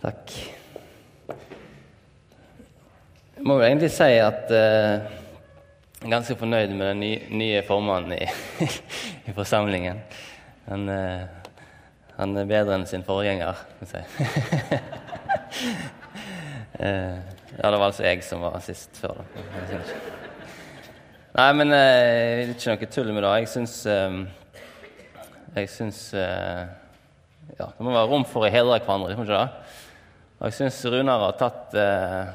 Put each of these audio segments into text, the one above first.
Takk. Jeg må vel egentlig si at eh, jeg er ganske fornøyd med den nye, formannen i, i forsamlingen. Han, eh, han, er bedre enn sin forgjenger, skal jeg si. eh, ja, det var altså jeg som var sist før, da. Nei, men eh, ikke noe tull med det. Jeg syns Jeg syns Ja, det må være rom for å hedre hverandre, ikke det? Og jeg syns Runar har tatt eh,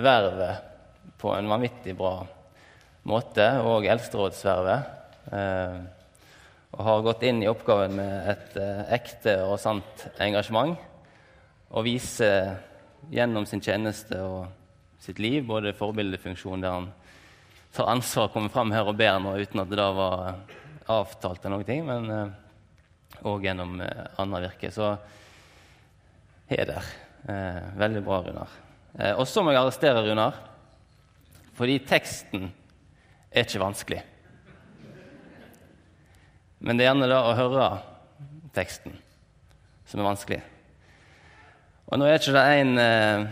vervet på en vanvittig bra måte, og eldsterådsvervet. Eh, og har gått inn i oppgaven med et eh, ekte og sant engasjement. Og viser gjennom sin tjeneste og sitt liv både forbildefunksjon der han tar ansvar, og kommer fram her og ber nå uten at det da var avtalt eller noe, men òg eh, gjennom eh, annet virke. Så heder. Eh, veldig bra, Runar. Eh, og så må jeg arrestere Runar, fordi teksten er ikke vanskelig. Men det er gjerne da å høre teksten som er vanskelig. Og nå er ikke det en eh,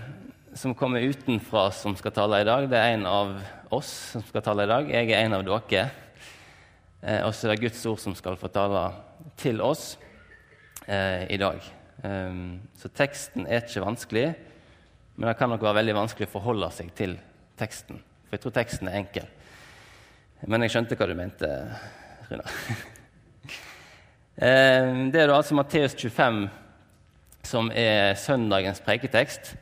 som kommer utenfra som skal tale i dag. Det er en av oss som skal tale i dag. Jeg er en av dere. Eh, og så er det Guds ord som skal få tale til oss eh, i dag. Um, så teksten er ikke vanskelig, men det kan nok være veldig vanskelig å forholde seg til teksten. For jeg tror teksten er enkel. Men jeg skjønte hva du mente, Runa. um, det er da altså Matteus 25 som er søndagens preiketekst.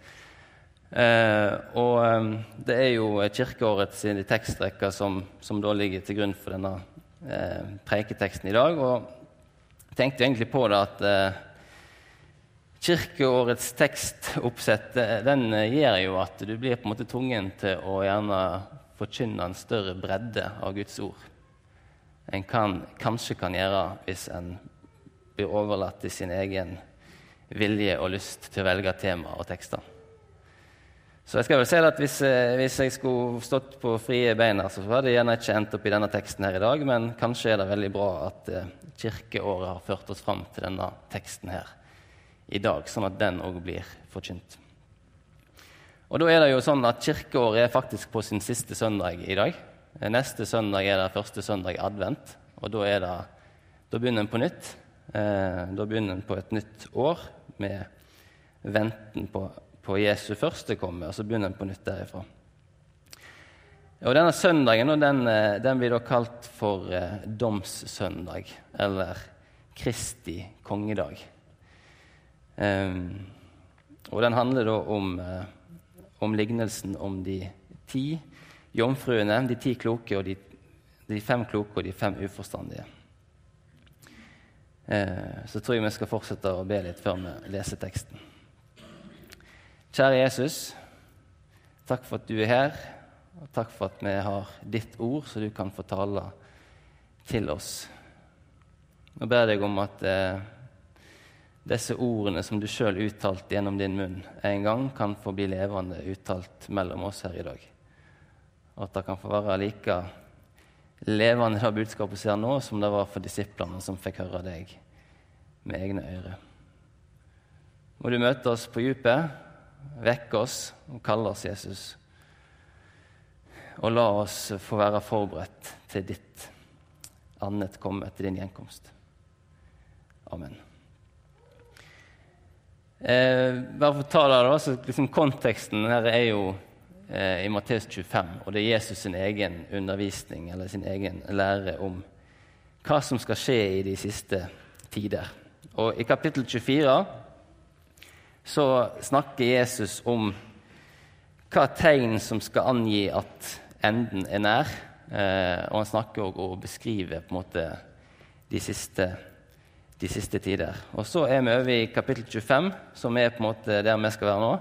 Uh, og det er jo kirkeårets tekstrekker som, som, da ligger til grunn for denne uh, preiketeksten i dag. Og jeg tenkte egentlig på det at uh, Kirkeårets tekstoppsett den gjør jo at du blir på en måte tvungen til å gjerne forkynne en større bredde av Guds ord en kan, kanskje kan gjøre hvis en blir overlatt til sin egen vilje og lyst til å velge tema og tekster. Så jeg skal vel si at hvis, hvis jeg skulle stått på frie bein, så hadde jeg gjerne ikke endt opp i denne teksten her i dag, men kanskje er det veldig bra at eh, kirkeåret har ført oss fram til denne teksten her i dag, sånn at den òg blir forkynt. Og da er det jo sånn at Kirkeåret er faktisk på sin siste søndag i dag. Neste søndag er det første søndag advent, og da, det, da begynner en på nytt. Eh, da begynner en på et nytt år med venten på, på Jesu første komme, og så begynner en på nytt derifra. Og Denne søndagen den, eh, den blir da kalt for eh, domssøndag, eller Kristi kongedag. Um, og den handler da om, uh, om, lignelsen om de ti jomfruene, de ti kloke og de, de fem kloke og de fem uforstandige. Uh, så tror jeg vi skal fortsette å be litt før vi leser teksten. Kjære Jesus, takk for at du er her, og takk for at vi har ditt ord, så du kan få tale til oss. Nå ber jeg deg om at uh, disse ordene som du sjøl uttalte gjennom din munn en gang, kan få bli levende uttalt mellom oss her i dag. Og at det kan få være like levende det budskapet ser nå, som det var for disiplene som fikk høre deg med egne ører. Må du møte oss på dypet, vekke oss og kalle oss Jesus. Og la oss få være forberedt til ditt annet komme etter din gjenkomst. Amen. Eh, bare for å ta det da, så liksom Konteksten her er jo eh, i Matteus 25, og det er Jesus sin egen undervisning eller sin egen lære om hva som skal skje i de siste tider. Og I kapittel 24 så snakker Jesus om hva tegn som skal angi at enden er nær. Eh, og han snakker òg og beskriver på en måte de siste de siste tider. Og Så er vi over i kapittel 25, som er på en måte der vi skal være nå.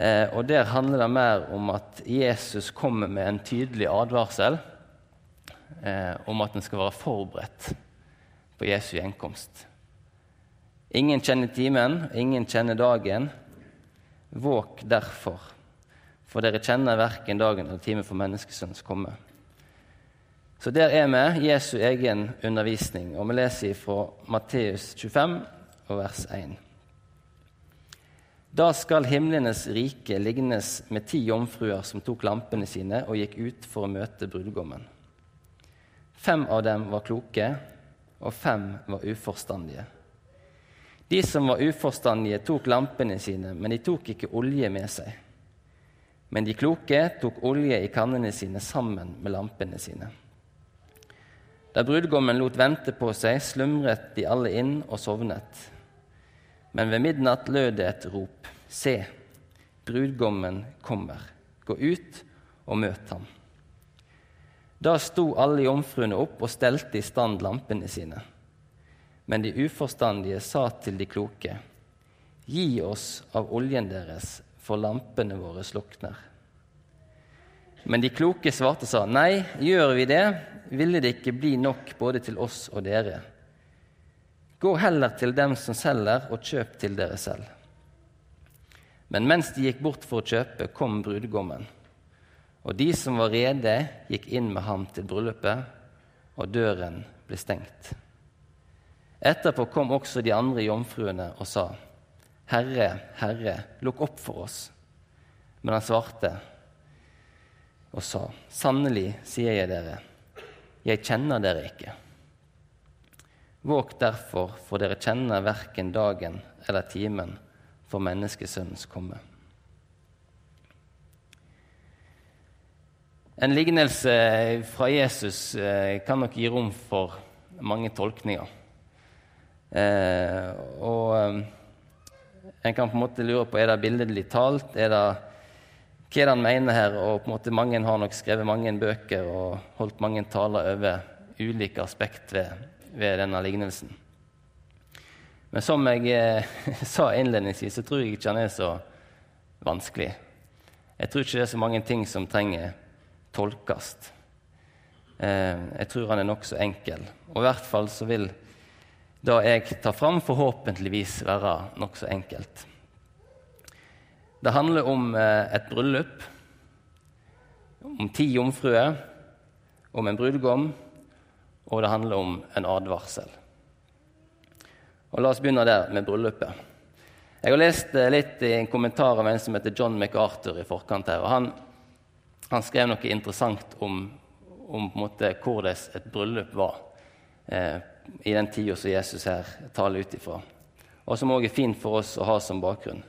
Eh, og Der handler det mer om at Jesus kommer med en tydelig advarsel eh, om at en skal være forberedt på Jesu gjenkomst. Ingen kjenner timen, ingen kjenner dagen. Våk derfor, for dere kjenner verken dagen eller timen for menneskesønns komme. Så der er vi, Jesu egen undervisning, og vi leser fra Matteus 25 og vers 1. Da skal himlenes rike lignes med ti jomfruer som tok lampene sine og gikk ut for å møte brudgommen. Fem av dem var kloke, og fem var uforstandige. De som var uforstandige, tok lampene sine, men de tok ikke olje med seg. Men de kloke tok olje i kannene sine sammen med lampene sine. Da brudgommen lot vente på seg, slumret de alle inn og sovnet. Men ved midnatt lød det et rop. Se, brudgommen kommer. Gå ut og møt ham. Da sto alle jomfruene opp og stelte i stand lampene sine. Men de uforstandige sa til de kloke, Gi oss av oljen deres, for lampene våre slukner. Men de kloke svarte sa, Nei, gjør vi det, ville det ikke bli nok både til oss og dere. Gå heller til dem som selger, og kjøp til dere selv. Men mens de gikk bort for å kjøpe, kom brudgommen. Og de som var rede, gikk inn med ham til bryllupet, og døren ble stengt. Etterpå kom også de andre jomfruene og sa, Herre, Herre, lukk opp for oss. Men han svarte og sa, Sannelig sier jeg dere, jeg kjenner dere ikke. Våg derfor, for dere kjenner verken dagen eller timen for menneskesønnens komme. En lignelse fra Jesus eh, kan nok gi rom for mange tolkninger. Eh, og eh, en kan på en måte lure på er det billedlig talt. Er det, hva er det han mener her? Og på en måte Mange har nok skrevet mange bøker og holdt mange taler over ulike aspekt ved ved denne lignelsen. Men som jeg eh, sa innledningsvis, så tror jeg ikke han er så vanskelig. Jeg tror ikke det er så mange ting som trenger tolkes. Eh, jeg tror han er nokså enkel. Og i hvert fall så vil det jeg tar fram, forhåpentligvis være nokså enkelt. Det handler om eh, et bryllup, om ti jomfruer, om en brudgom og det handler om en advarsel. Og La oss begynne der, med bryllupet. Jeg har lest eh, litt i en kommentar av en som heter John MacArthur i forkant her. og Han, han skrev noe interessant om, om hvordan et bryllup var eh, i den tida som Jesus her taler ut ifra, og som òg er fint for oss å ha som bakgrunn.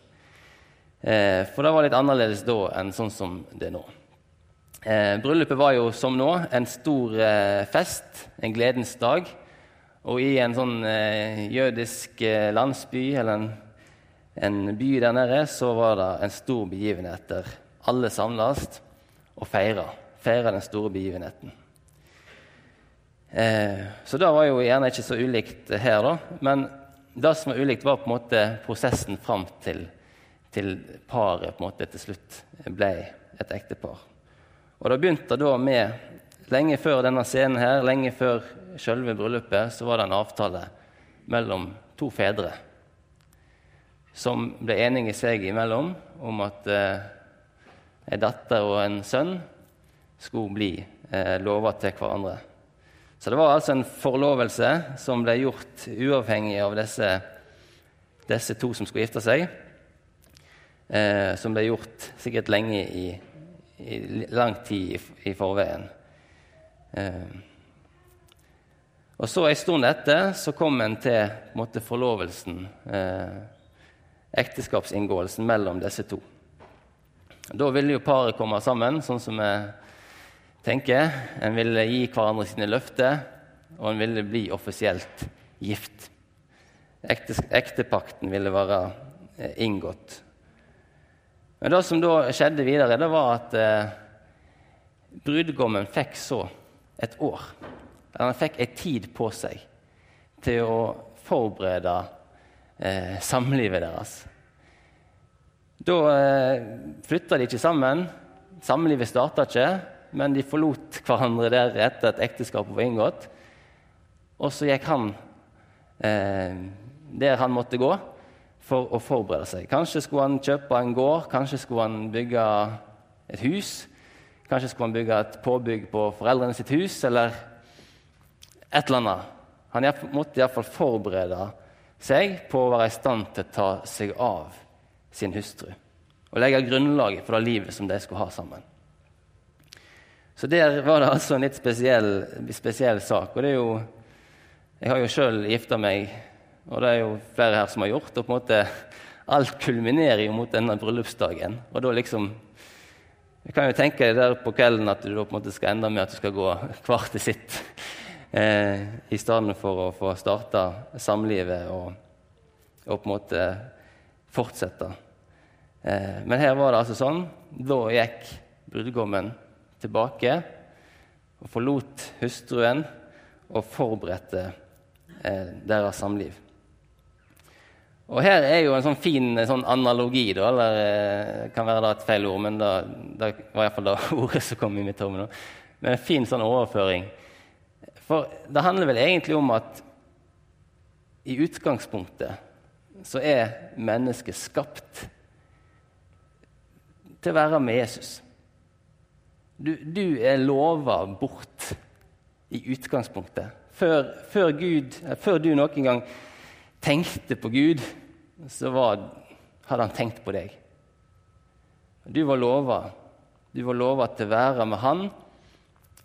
Eh, for det var litt annerledes da enn sånn som det er nå. Eh, bryllupet var jo som nå en stor eh, fest, en gledens dag. Og i en sånn eh, jødisk eh, landsby, eller en, en, by der nede, så var det en stor begivenhet der alle samles og feirer. Feirer den store begivenheten. Eh, så det var jo gjerne ikke så ulikt her, da. Men det som var ulikt, var på en måte prosessen fram til, til paret på en måte til slutt ble et ektepar. Og det begynte da med Lenge før denne scenen her, lenge før selve bryllupet, så var det en avtale mellom to fedre som ble enige seg imellom om at eh, en datter og en sønn skulle bli eh, lova til hverandre. Så det var altså en forlovelse som ble gjort uavhengig av disse, disse to som skulle gifte seg. Eh, som ble gjort sikkert lenge i i lang tid i, i forveien. Eh, og så En stund etter så kom en til måte, forlovelsen, eh, ekteskapsinngåelsen mellom disse to. Da ville jo paret komme sammen, sånn som vi tenker. En ville gi hverandre sine løfter, og en ville bli offisielt gift. ektepakten ville være eh, inngått. Men det som da skjedde videre, det var at eh, brudgommen fikk så et år. Han fikk ei tid på seg til å forberede eh, samlivet deres. Da eh, flytta de ikke sammen. Samlivet starta ikke, men de forlot hverandre der etter at ekteskapet var inngått. Og så gikk han eh, der han måtte gå, for å forberede seg. Kanskje skulle han kjøpe en gård, kanskje skulle han bygge et hus. Kanskje skulle han bygge et påbygg på foreldrene sitt hus, eller et eller annet. Han måtte iallfall forberede seg på å være i stand til å ta seg av sin hustru. Og legge grunnlaget for det livet som de skulle ha sammen. Så der var det altså en litt spesiell, spesiell sak. Og det er jo Jeg har jo sjøl gifta meg, og det er jo flere her som har gjort. og på en måte Alt kulminerer jo mot denne bryllupsdagen. Og da liksom Du kan jo tenke deg der på kvelden at du da på en måte skal ende med at du skal gå til sitt. Eh, I stedet for å få starta samlivet og, og, på en måte fortsette. Eh, men her var det altså sånn. Da gikk brudgommen tilbake og forlot hustruen og forberedte eh, deres samliv. Og Her er jo en sånn fin sånn analogi, da, eller eh, kan være da et feil ord, men det, det var iallfall det ordet som kom i mitt hode nå. Men en fin sånn overføring. For det handler vel egentlig om at i utgangspunktet så er mennesket skapt til å være med Jesus. Du, du er lova bort i utgangspunktet. Før, før, Gud, før, du noen gang tenkte på Gud, så var, hadde han tenkt på deg. Du var lova. Du var lova til å være med Han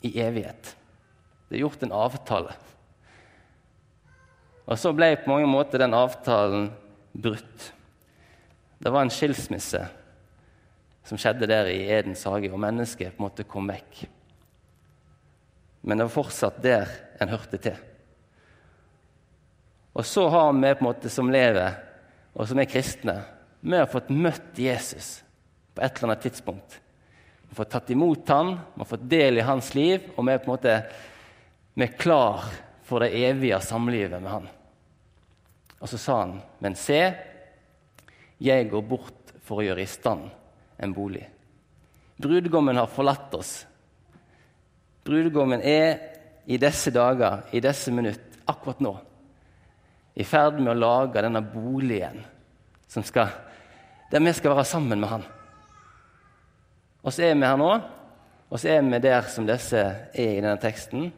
i evighet. Det er gjort en avtale. Og så ble på mange måter den avtalen brutt. Det var en skilsmisse som skjedde der i Edens hage, og mennesket på en måte kom vekk. Men det var fortsatt der en hørte til. Og så har vi på en måte som lever, og som er kristne, vi har fått møtt Jesus på et eller annet tidspunkt. Vi har fått tatt imot han, vi har fått del i hans liv, og vi er på en måte vi er klar for det evige samlivet med han. Og så sa han, men se, jeg går bort for å gjøre i stand en bolig. Brudgommen har forlatt oss. Brudgommen er i disse dager, i disse minutter, akkurat nå, i ferd med å lage denne boligen skal, der vi skal være sammen med han. Og så er vi her nå, og så er vi der som disse er i denne teksten.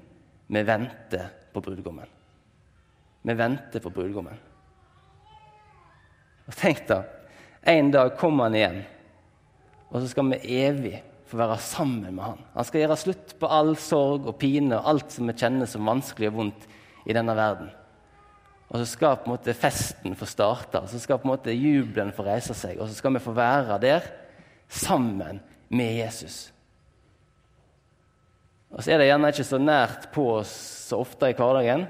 Vi venter på brudgommen. Vi venter på brudgommen. Og tenk da, en dag kommer han igjen. Og så skal vi evig få være sammen med han. Han skal gjøre slutt på all sorg og pine og alt som vi kjenner som vanskelig og vondt i denne verden. Og så skal på en måte festen få starte, så skal på en måte jubelen få reise seg. Og så skal vi få være der sammen med Jesus. Og så er det gjerne ikke så nært på oss så ofte i hverdagen,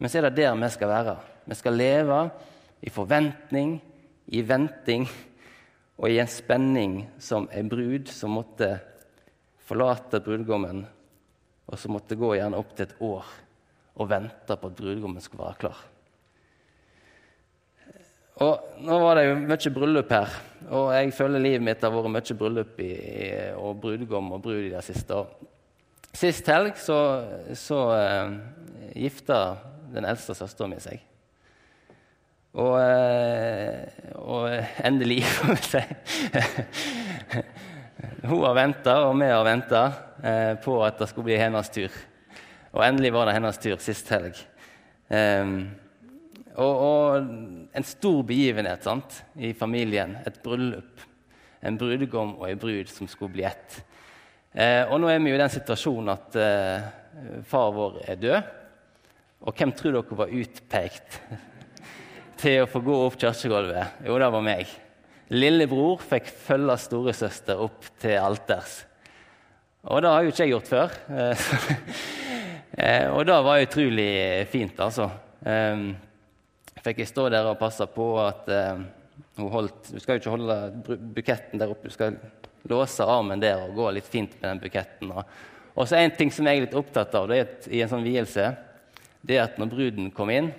men så er det der vi skal være. Vi skal leve i forventning, i venting og i en spenning som en brud som måtte forlate brudgommen, og som måtte gå gjerne opp til et år og vente på at brudgommen skulle være klar. Og Nå var det jo mye bryllup her, og jeg føler livet mitt har vært mye bryllup i, og brudgom og brud i det siste. Sist helg så, så uh, gifta den eldste søstera mi seg. Og, eh, og endelig, får vi si. Hun har venta, og vi har venta eh, på at det skulle bli hennes tur. Og endelig var det hennes tur sist helg. Um, og, og, en stor begivenhet sant? i familien. Et bryllup. En brudgom og en brud som skulle bli ett. Eh, og nå er vi jo i den situasjonen at eh, far vår er død. Og hvem tror dere var utpekt til å få gå opp kirkegulvet? Jo, det var meg. Lillebror fikk følge storesøster opp til alters. Og det har jo ikke jeg gjort før. Eh, og det var utrolig fint, altså. Fikk jeg stå der og passe på at eh, hun holdt Du skal jo ikke holde buketten der oppe, du skal låse armen der og gå litt fint med den buketten. Og så en ting som jeg er litt opptatt av det er at, i en sånn vielse, det er at når bruden kommer inn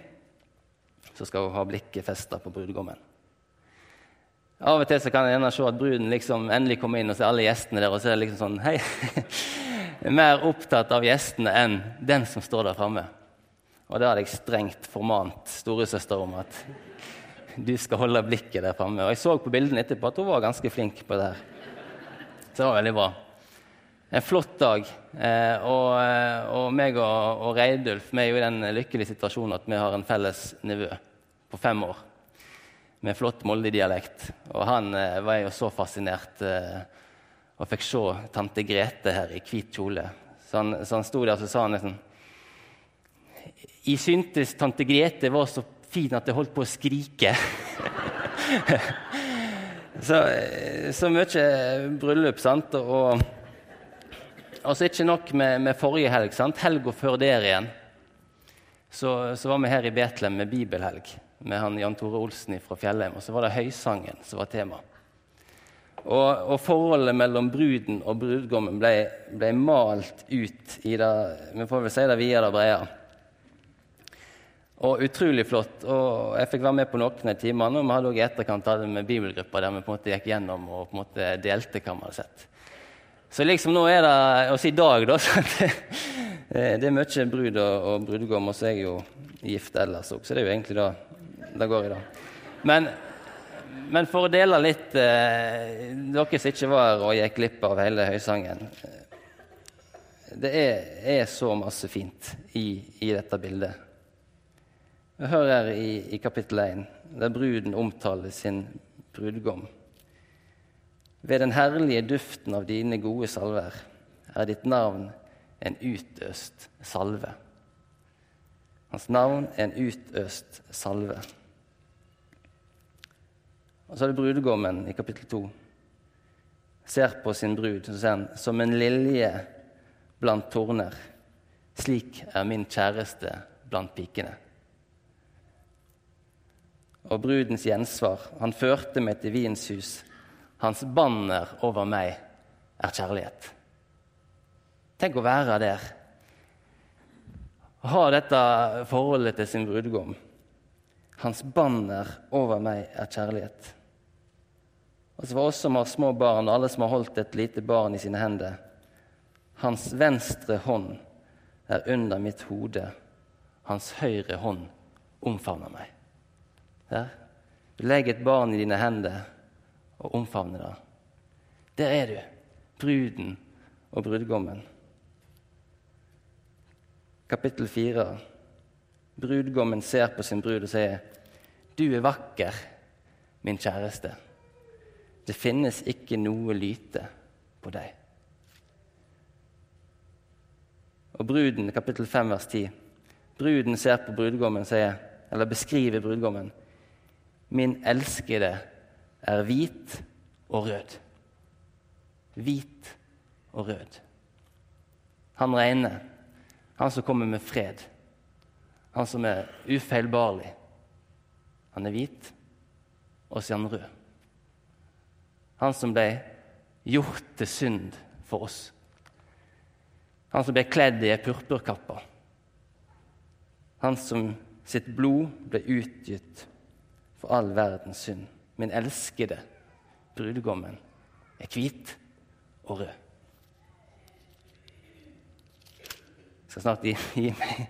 så skal hun ha blikket festa på brudgommen. Av og til så kan jeg gjerne se at bruden liksom endelig kommer inn, og så er alle gjestene der, og så er det liksom sånn Hei! Mer opptatt av gjestene enn den som står der framme. Og det hadde jeg strengt formant storesøster om at du skal holde blikket der framme. Og jeg så på bildene etterpå at hun var ganske flink på det her. Så det var veldig bra. En flott dag. Eh, og, eh, og meg og, og Reidulf vi er jo i den lykkelige situasjonen at vi har en felles nevø på fem år. med flott Molde-dialekt. Og han eh, var jo så fascinert eh, og fikk se tante Grete her i hvit kjole. Så han, så han sto der og sa han liksom Jeg syntes tante Grete var så fin at jeg holdt på å skrike. så, eh, så mye bryllup, sant. Og, og så ikke nok med, med forrige helg. sant? Helga før der igjen så, så var vi her i Betlehem med bibelhelg med han Jan Tore Olsen fra Fjellheim. Og så var det høysangen som var tema. Og, og forholdet mellom bruden og brudgommen ble, ble, malt ut i det vi får vel si det vide og brede. Og utrolig flott. Og jeg fikk være med på noen av timene. Og vi hadde også i etterkant hadde med bibelgrupper der vi på en måte gikk gjennom og på en måte delte hva vi hadde sett. Så liksom nå er det også i dag, da. det er mye brud og, og brudgom, og så er jeg jo gift ellers òg, så det er jo egentlig det det går i dag. Men, men for å dele litt eh, Dere som ikke var og gikk glipp av hele høysangen Det er, er så masse fint i, i dette bildet. Hør her i, i kapittel 1, der bruden omtaler sin brudgom. Ved den herlige duften av dine gode salver er ditt navn en utøst salve. Hans navn er en utøst salve. Og så er det brudgommen i kapittel 2. Ser på sin brud han, som en lilje blant torner. Slik er min kjæreste blant pikene. Og brudens gjensvar. Han førte meg til vins hus. Hans banner over meg er kjærlighet. Tenk å være der. Ha dette forholdet til sin brudgom. Hans banner over meg er kjærlighet. Altså for oss som har små barn, og alle som har holdt et lite barn i sine hender. Hans venstre hånd er under mitt hode. Hans høyre hånd omfavner meg. Du legger et barn i dine hender og omfavner det. Der er du, bruden og brudgommen. Kapittel fire. Brudgommen ser på sin brud og sier, 'Du er vakker, min kjæreste'. Det finnes ikke noe lyte på deg. Og bruden, kapittel 5, vers 10. Bruden ser på brudgommen, sier, eller beskriver brudgommen. Min elskede er hvit og rød. Hvit og rød. Han regner. Han som kommer med fred. Han som er ufeilbarlig. Han er hvit, og så er han rød. Han som ble gjort til synd for oss. Han som ble kledd i ei purpurkappe. Han som sitt blod ble utgitt for all verdens synd. Min elskede brudgommen er hvit og rød. Jeg skal snart gi, gi meg.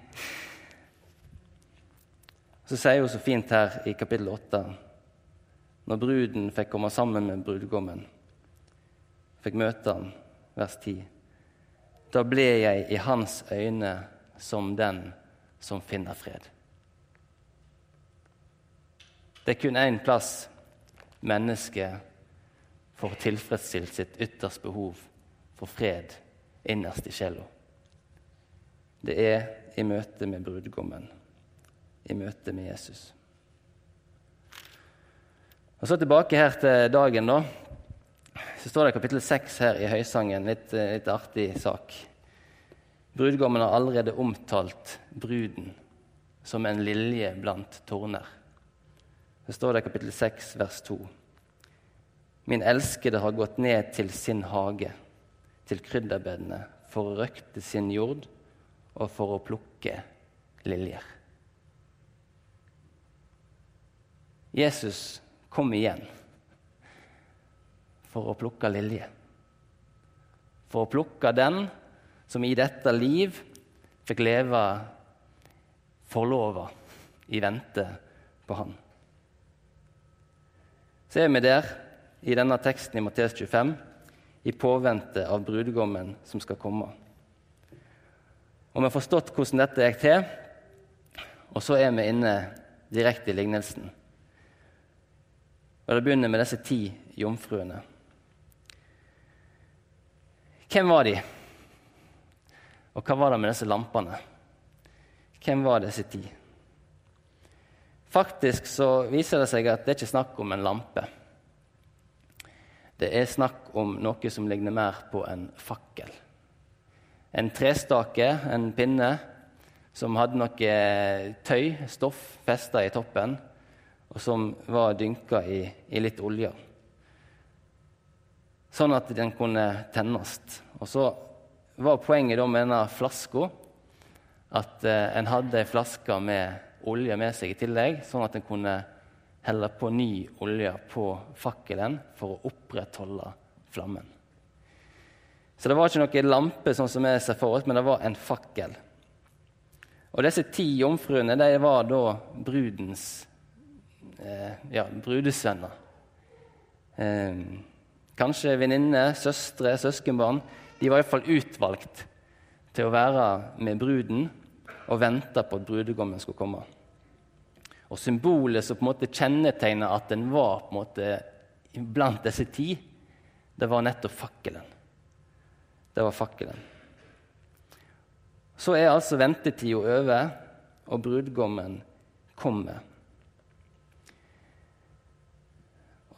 Så sier hun så fint her i kapittel 8 når bruden fikk komme sammen med brudgommen, fikk møte han, vers 10. Da ble jeg i hans øyne som den som finner fred. Det er kun én plass mennesket får tilfredsstilt sitt ytterste behov for fred innerst i sjela. Det er i møte med brudgommen, i møte med Jesus. Og Så tilbake her til dagen. da. Så står det i kapittel 6 her i Høysangen, litt, litt artig sak. Brudgommen har allerede omtalt bruden som en lilje blant torner. Så står det i kapittel 6, vers 2. Min elskede har gått ned til sin hage, til krydderbedene, for å røkte sin jord og for å plukke liljer. Jesus kom igjen for å plukke lilje. For å plukke den som i dette liv fikk leve forlova i vente på Han. Så er vi der i denne teksten i Matteus 25 i påvente av brudgommen som skal komme. Og vi har forstått hvordan dette gikk til, og så er vi inne direkte i lignelsen. Og Det begynner med disse ti jomfruene. Hvem var de? Og hva var det med disse lampene? Hvem var disse ti? Faktisk så viser det seg at det er ikke snakk om en lampe. Det er snakk om noe som ligner mer på en fakkel. En trestake, en pinne, som hadde noe tøy, stoff, festa i toppen, og som var dynka i, i litt olje. Sånn at den kunne tennes. Og så var poenget med denne flaska at eh, en hadde ei flaske med olje med seg i tillegg, sånn at en kunne helle på ny olje på fakkelen for å opprettholde flammen. Så det var ikke noen lampe, sånn som jeg ser for oss, men det var en fakkel. Og disse ti jomfruene de var da brudens eh, ja, brudesvenner. Eh, kanskje venninner, søstre, søskenbarn. De var iallfall utvalgt til å være med bruden og venta på at brudegommen skulle komme. Og Symbolet som på en måte kjennetegner at den var på en måte blant disse ti, det var nettopp fakkelen. Det var fakkelen. Så er altså ventetida over, og brudgommen kommer.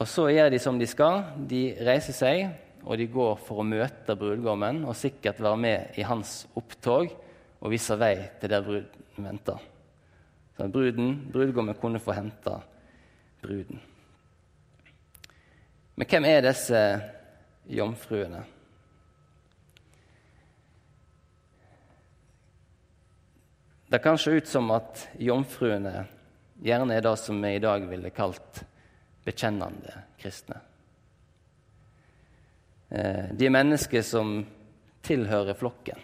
Og Så gjør de som de skal. De reiser seg, og de går for å møte brudgommen og sikkert være med i hans opptog og viser vei til der bruden venter. Så bruden, brudgommen kunne få hente bruden. Men hvem er disse jomfruene? Det kan se ut som at jomfruene gjerne er det som vi i dag ville kalt bekjennende kristne. Eh, de er mennesker som tilhører flokken.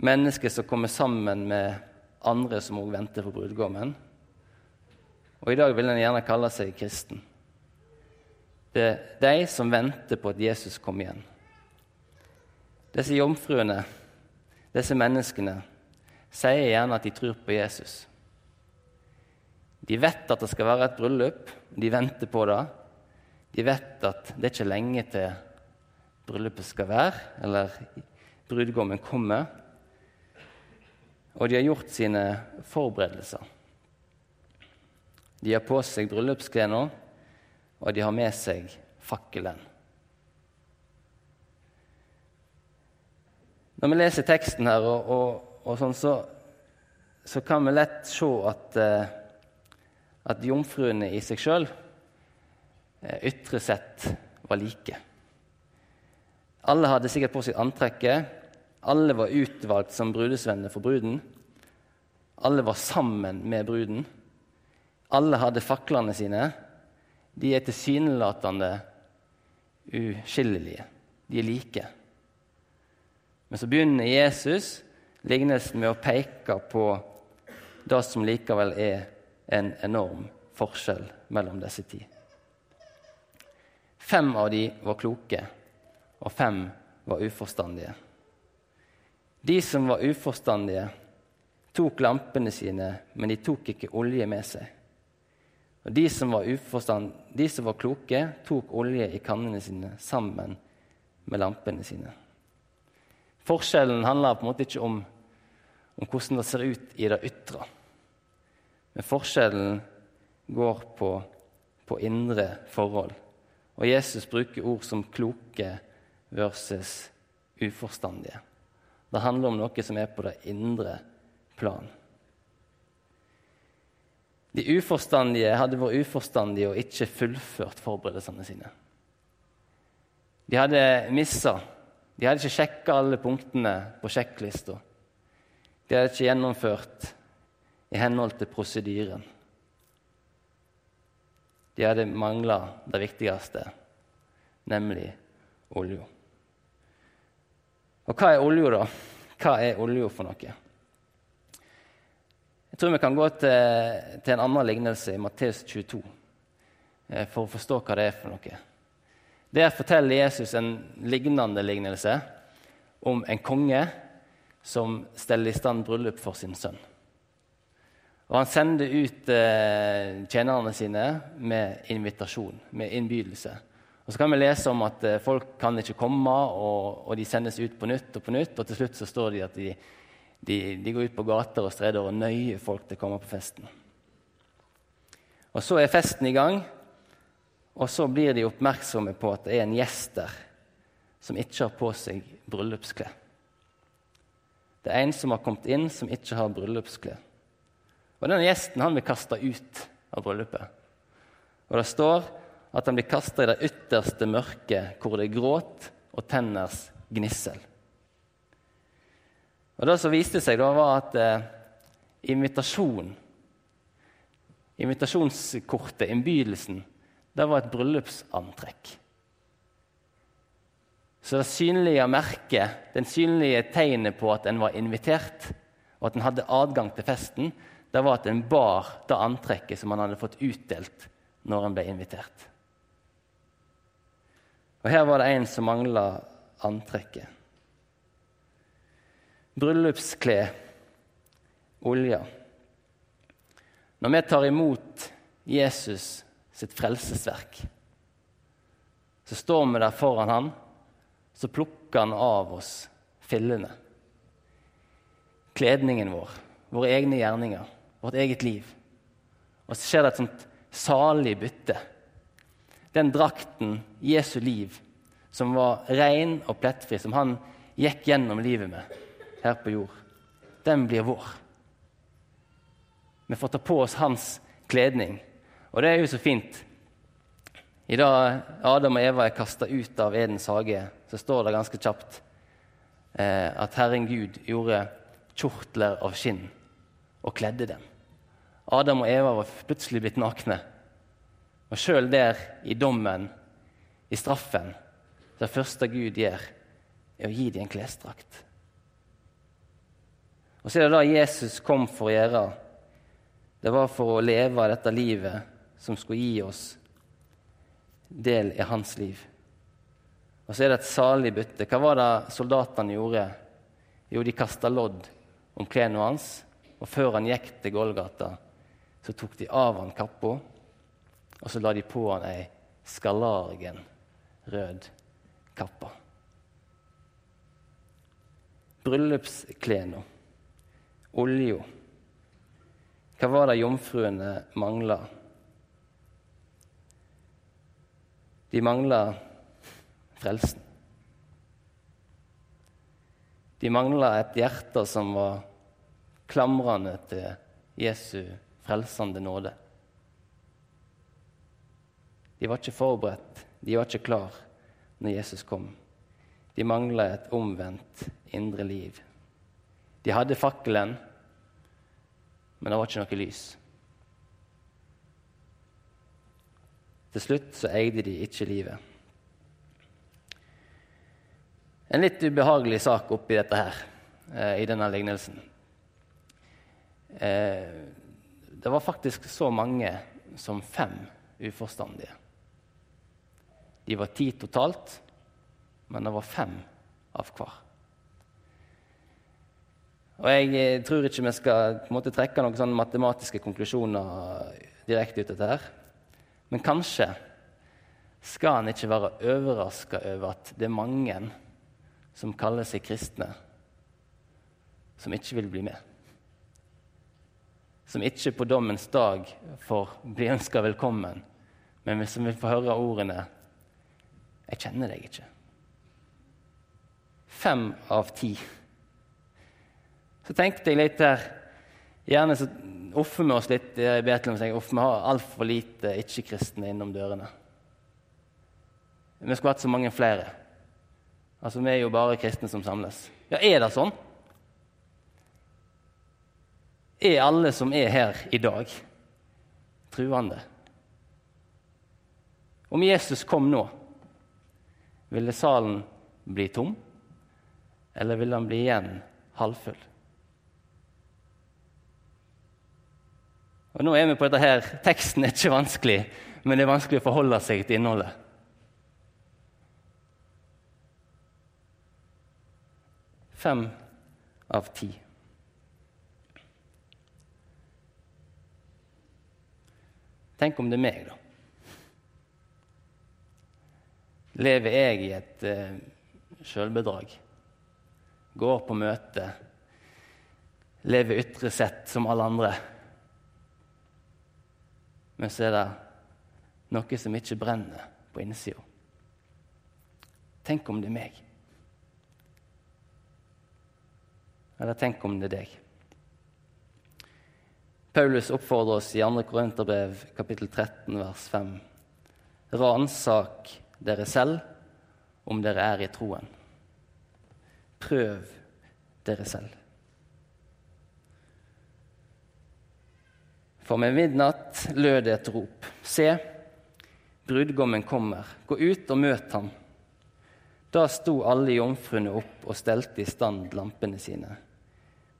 Mennesker som kommer sammen med andre som òg venter på brudgommen. Og i dag vil en gjerne kalle seg kristen. Det er de som venter på at Jesus kommer igjen. Disse jomfruene disse menneskene sier gjerne at de tror på Jesus. De vet at det skal være et bryllup, de venter på det. De vet at det er ikke lenge til bryllupet skal være, eller brudgommen kommer. Og de har gjort sine forberedelser. De har på seg bryllupsklærne, og de har med seg fakkelen. Når vi leser teksten her, og, og, og sånn, så, så, kan vi lett se at, eh, at jomfruene i seg sjøl eh, ytre sett var like. Alle hadde sikkert på seg antrekket. Alle var utvalgt som brudesvenner for bruden. Alle var sammen med bruden. Alle hadde faklene sine. De er tilsynelatende uskillelige. De er like. Men så begynner Jesus lignelsen med å peke på det som likevel er en enorm forskjell mellom disse ti. Fem av de var kloke, og fem var uforstandige. De som var uforstandige, tok lampene sine, men de tok ikke olje med seg. Og De som var, de som var kloke, tok olje i kannene sine sammen med lampene sine. Forskjellen handler på en måte ikke om, om hvordan det ser ut i det ytre. Men forskjellen går på, på indre forhold. Og Jesus bruker ord som kloke versus uforstandige. Det handler om noe som er på det indre plan. De uforstandige hadde vært uforstandige og ikke fullført forberedelsene sine. De hadde missa de hadde ikke sjekka alle punktene på sjekklista. De hadde ikke gjennomført i henhold til prosedyren. De hadde mangla det viktigste, nemlig olja. Og hva er olja, da? Hva er olja for noe? Jeg tror vi kan gå til, til en annen lignelse i Matteus 22 eh, for å forstå hva det er for noe. Der forteller Jesus en lignende lignelse om en konge som steller i stand bryllup for sin sønn. Og han sender ut eh, tjenerne sine med invitasjon, med innbydelse. Og Så kan vi lese om at eh, folk kan ikke komme, og, og, de sendes ut på nytt og på nytt. Og til slutt så står det at de, de, de går ut på gater og streder og nøyer folk til å komme på festen. Og Så er festen i gang, og så blir de oppmerksomme på at det er en gjest der som ikke har på seg bryllupsklær. Det er en som har kommet inn, som ikke har bryllupsklær. Og Denne gjesten han blir kasta ut av bryllupet. Og Det står at han blir kasta i det ytterste mørket, hvor det er gråt og tenners gnissel. Og Det som viste seg, da var at eh, invitasjon, invitasjonskortet, innbydelsen, det var et bryllupsantrekk. Så det synlige merket, den synlige tegnet på at en var invitert, og at en hadde adgang til festen, det var at en bar det antrekket som han hadde fått utdelt når en ble invitert. Og her var det en som mangla antrekket. Bryllupsklær, olje. Når vi tar imot Jesus sitt frelsesverk, så står vi der foran han, så plukker han av oss fillene. Kledningen vår, våre egne gjerninger vårt eget liv. Og så skjer det et sånt salig bytte. Den drakten, Jesu liv, som var ren og plettfri, som han gikk gjennom livet med her på jord, den blir vår. Vi får ta på oss hans kledning. Og det er jo så fint. I dag Adam og Eva er kasta ut av Edens hage, så står det ganske kjapt eh, at Herren Gud gjorde kjortler av skinn og kledde dem. Adam og Eva var plutselig blitt nakne. Og sjøl der, i dommen, i straffen, det første Gud gjør, er å gi dem en klesdrakt. Og så er det det Jesus kom for å gjøre. Det var for å leve dette livet som skulle gi oss del i hans liv. Og så er det et salig bytte. Hva var det soldatene gjorde? Jo, de kasta lodd om klærne hans og før han gikk til Golgata, så tok de av han kappa, og så la de på han ei skarlagen rød kappe. Bryllupsklærne, olja. Hva var det jomfruene mangla? De mangla frelsen. De mangla et hjerte som var klamrende til Jesu frelsende nåde. De var ikke forberedt, de var ikke klar når Jesus kom. De mangla et omvendt indre liv. De hadde fakkelen, men det var ikke noe lys. Til slutt så eide de ikke livet. En litt ubehagelig sak oppi dette her, eh, i denne lignelsen. Eh, det var faktisk så mange som fem uforstandige. De var ti totalt, men det var fem av hver. Og Jeg eh, tror ikke vi skal måte, trekke noen sånne matematiske konklusjoner direkte ut av dette. her. Men kanskje skal en ikke være overraska over at det er mange som kaller seg kristne, som ikke vil bli med som ikke på dommens dag får bli ønska velkommen, men som vil få høre ordene 'Jeg kjenner deg ikke'. Fem av ti. Så tenkte jeg litt der Gjerne så offer vi oss litt i Betlehem. Vi har altfor lite ikke-kristne innom dørene. Vi skulle hatt så mange flere. Altså, Vi er jo bare kristne som samles. Ja, er det sånn? Er alle som er her i dag, truende? Om Jesus kom nå, ville salen bli tom, eller ville han bli igjen halvfull? Og Nå er vi på dette her. Teksten er ikke vanskelig, men det er vanskelig å forholde seg til innholdet. Fem av ti. Tenk om det er meg, da. Lever jeg i et eh, sjølbedrag? Går på møte? Lever ytre sett som alle andre? Men så er det noe som ikke brenner på innsida. Tenk om det er meg. Eller tenk om det er deg. Paulus oppfordrer oss i 2. Korinterbrev kapittel 13 vers 5. Ransak dere selv om dere er i troen. Prøv dere selv. For med midnatt lød det et rop. Se, brudgommen kommer. Gå ut og møt ham. Da sto alle jomfruene opp og stelte i stand lampene sine.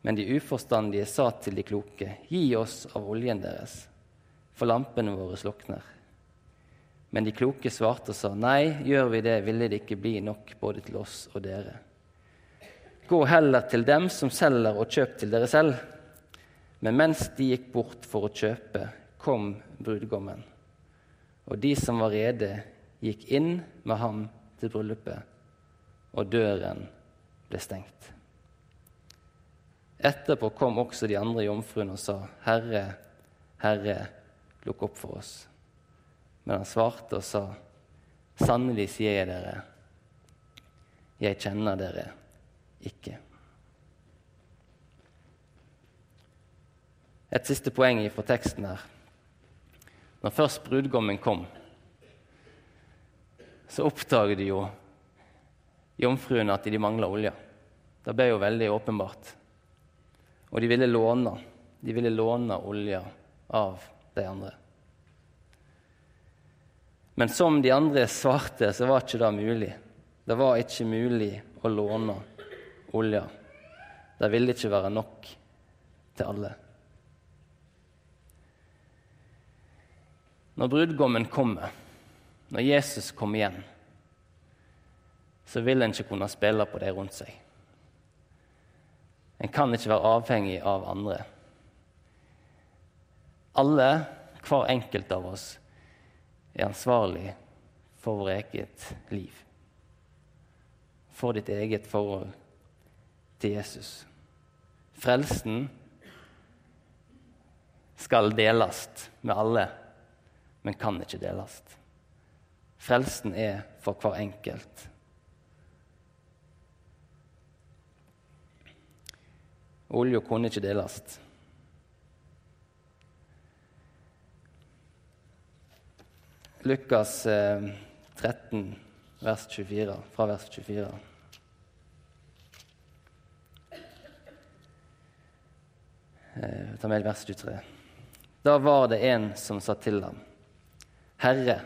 Men de uforstandige sa til de kloke, gi oss av oljen deres, for lampene våre slukner. Men de kloke svarte og sa, nei, gjør vi det, ville det ikke bli nok både til oss og dere. Gå heller til dem som selger, og kjøp til dere selv. Men mens de gikk bort for å kjøpe, kom brudgommen. Og de som var rede, gikk inn med ham til bryllupet, og døren ble stengt. Etterpå kom også de andre jomfruene og sa, Herre, Herre, lukk opp for oss. Men han svarte og sa, Sannelig sier jeg dere, jeg kjenner dere ikke. Et siste poeng fra teksten her. Når først brudgommen kom, så oppdaget jo jomfruene at de mangla olje. Det ble jo veldig åpenbart. Og de ville låne. De ville låne olja av de andre. Men som de andre svarte, så var ikke det mulig. Det var ikke mulig å låne olja. Det ville ikke være nok til alle. Når brudgommen kommer, når Jesus kommer igjen, så vil en ikke kunne spille på det rundt seg. En kan ikke være avhengig av andre. Alle, hver enkelt av oss, er ansvarlig for vårt eget liv. For ditt eget forhold til Jesus. Frelsen skal deles med alle, men kan ikke deles. Frelsen er for hver enkelt. Olja kunne ikke deles. Lukas 13, eh, vers 24, fra vers 24. Eh, ta med vers 23. Da var det en som sa til ham, Herre,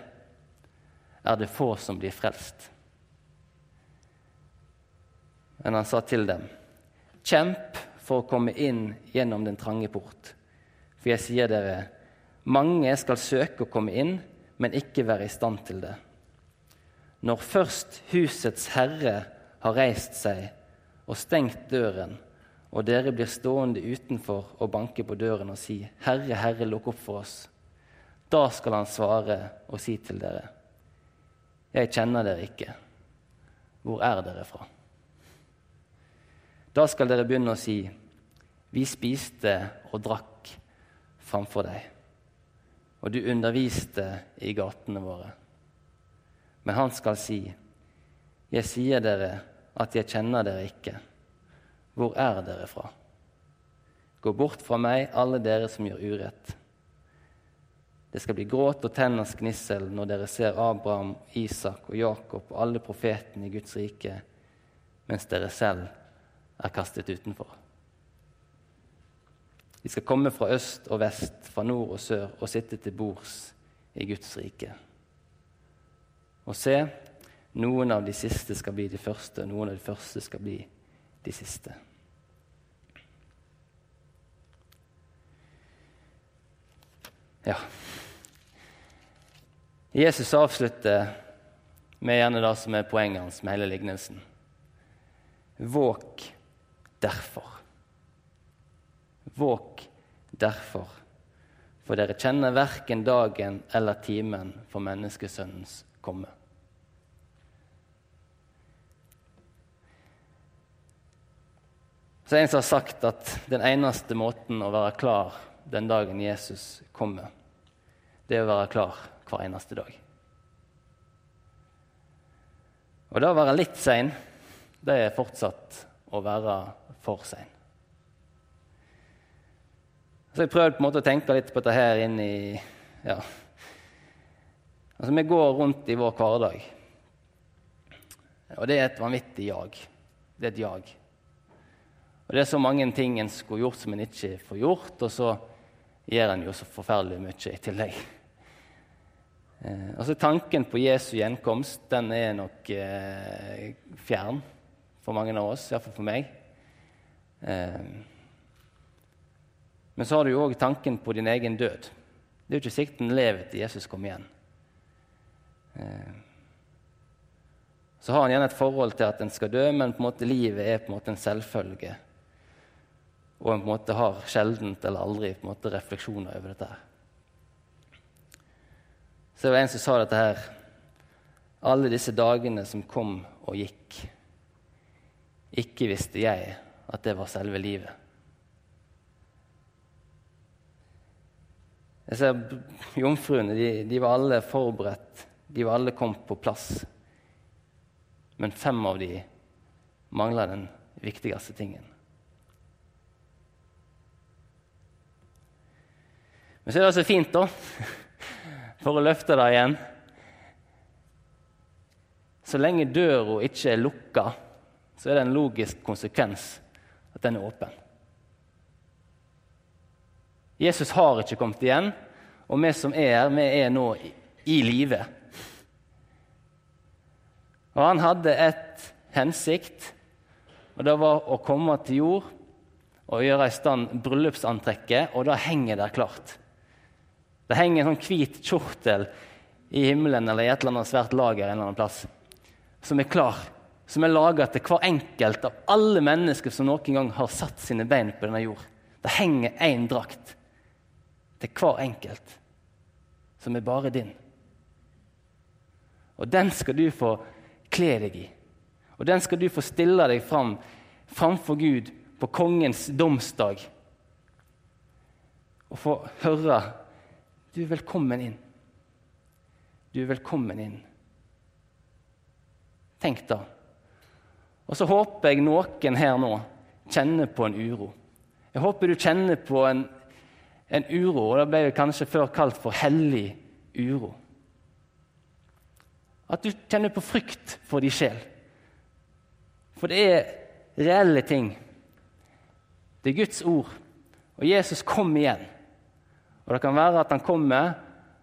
er det få som blir frelst? Men han sa til dem, Kjemp for å komme inn gjennom den trange port. For jeg sier dere, mange skal søke å komme inn, men ikke være i stand til det. Når først husets herre har reist seg og stengt døren, og dere blir stående utenfor og banke på døren og si, Herre, Herre, lukk opp for oss. Da skal han svare og si til dere, Jeg kjenner dere ikke. Hvor er dere fra? Da skal dere begynne å si, vi spiste og drakk framfor deg, og du underviste i gatene våre. Men han skal si, jeg sier dere at jeg kjenner dere ikke. Hvor er dere fra? Gå bort fra meg, alle dere som gjør urett. Det skal bli gråt og tenners gnissel når dere ser Abraham, Isak og Jakob og alle profetene i Guds rike, mens dere selv er kastet utenfor. Vi skal komme fra øst og vest, fra nord og sør, og sitte til bords i Guds rike. Og se, noen av de siste skal bli de første, og noen av de første skal bli de siste. Ja. Jesus avslutter med gjerne det som er poenget hans med hele lignelsen. Våk derfor. Våk derfor, for dere kjenner verken dagen eller timen for menneskesønnens komme. Så en som har sagt at den eneste måten å være klar den dagen Jesus kommer, det er å være klar hver eneste dag. Og det å være litt sein, det er fortsatt å være for sein. Så jeg prøvde på en måte å tenke litt på dette her inn i ja. Altså, Vi går rundt i vår hverdag, og det er et vanvittig jag. Det er et jag. Og Det er så mange ting en skulle gjort som en ikke får gjort, og så gjør en jo så forferdelig mye i tillegg. Eh, altså Tanken på Jesu gjenkomst den er nok eh, fjern for mange av oss, iallfall for meg. Eh, men så har du jo òg tanken på din egen død. Det er jo ikke sikkert en lever til Jesus kommer igjen. Eh, så har han gjerne et forhold til at en skal dø, men på en måte livet er på en måte en selvfølge og en på en måte har sjeldent eller aldri på en måte refleksjoner over dette. Så det var en som sa dette her Alle disse dagene som kom og gikk, ikke visste jeg at det var selve livet. Jeg ser Jomfruene de, de var alle forberedt, de var alle kommet på plass. Men fem av de mangla den viktigste tingen. Men så er det så fint, da, for å løfte det igjen Så lenge døra ikke er lukka, så er det en logisk konsekvens at den er åpen. Jesus har ikke kommet igjen, og vi som er her, vi er nå i, live. Og han hadde et hensikt, og det var å komme til jord og gjøre i stand bryllupsantrekket, og da henger det klart. Det henger en sånn hvit kjortel i himmelen eller i et eller annet svært lager en eller annen plass, som er klar, som er laga til hver enkelt av alle mennesker som noen gang har satt sine bein på denne jord. Det henger én drakt til hver enkelt, som er bare din. Og den skal du få kle deg i. Og den skal du få stille deg fram framfor Gud på kongens domsdag og få høre du er velkommen inn. Du er velkommen inn. Tenk da. Og så håper jeg noen her nå kjenner på en uro. Jeg håper du kjenner på en, en uro, og det ble kanskje før kalt for hellig uro. At du kjenner på frykt for din sjel. For det er reelle ting. Det er Guds ord. Og Jesus kom igjen. Og Det kan være at han kommer,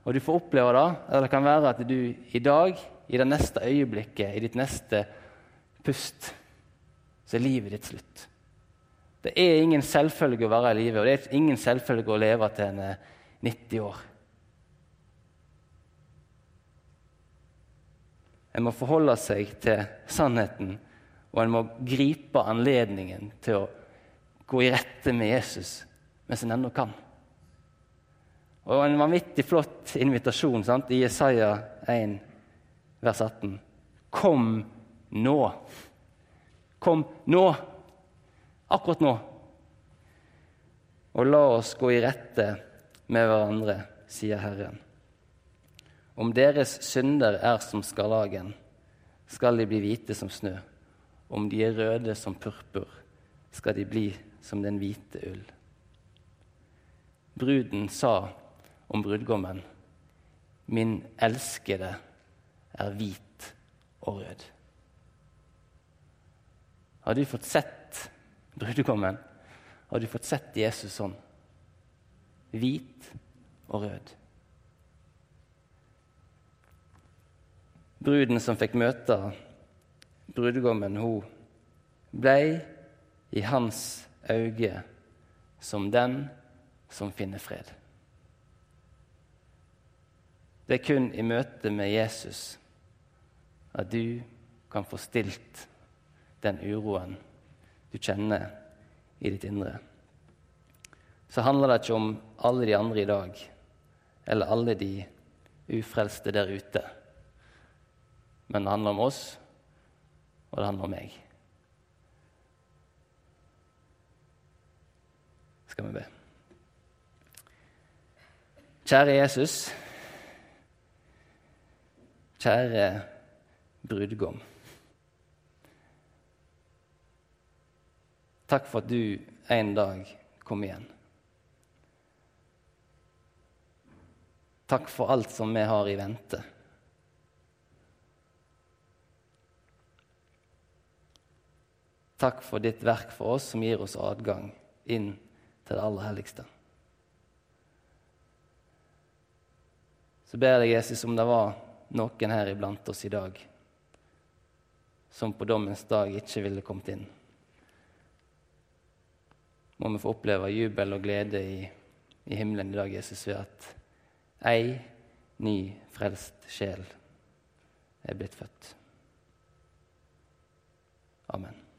og du får oppleve det. Eller det kan være at du i dag, i det neste øyeblikket, i ditt neste pust, så er livet ditt slutt. Det er ingen selvfølge å være i livet, og det er ingen selvfølge å leve til en er 90 år. En må forholde seg til sannheten, og en må gripe anledningen til å gå i rette med Jesus mens en ennå kan. Og en vanvittig flott invitasjon sant? i Jesaja 1, vers 18. Kom nå. Kom nå. Akkurat nå. Og la oss gå i rette med hverandre, sier Herren. Om deres synder er som skarlagen, skal de bli hvite som snø. Om de er røde som purpur, skal de bli som den hvite ull. Bruden sa om brudgommen. Min elskede er hvit og rød. Har du fått sett brudgommen? hadde du fått sett Jesus sånn? Hvit og rød. Bruden som fikk møte brudgommen, hun ble i hans øyne som den som finner fred. Det er kun i møte med Jesus at du kan få stilt den uroen du kjenner i ditt indre. så handler det ikke om alle de andre i dag, eller alle de ufrelste der ute. Men det handler om oss, og det handler om meg. Skal vi be. Kjære Jesus. Kjære brudgom. Takk for at du en dag kom igjen. Takk for alt som vi har i vente. Takk for ditt verk for oss som gir oss adgang inn til det aller helligste. Så ber jeg Jesus, om det var noen her iblant oss i dag som på dommens dag ikke ville kommet inn må vi få oppleve jubel og glede i, i himmelen i dag, Jesus, ved at ei ny frelst sjel er blitt født. Amen.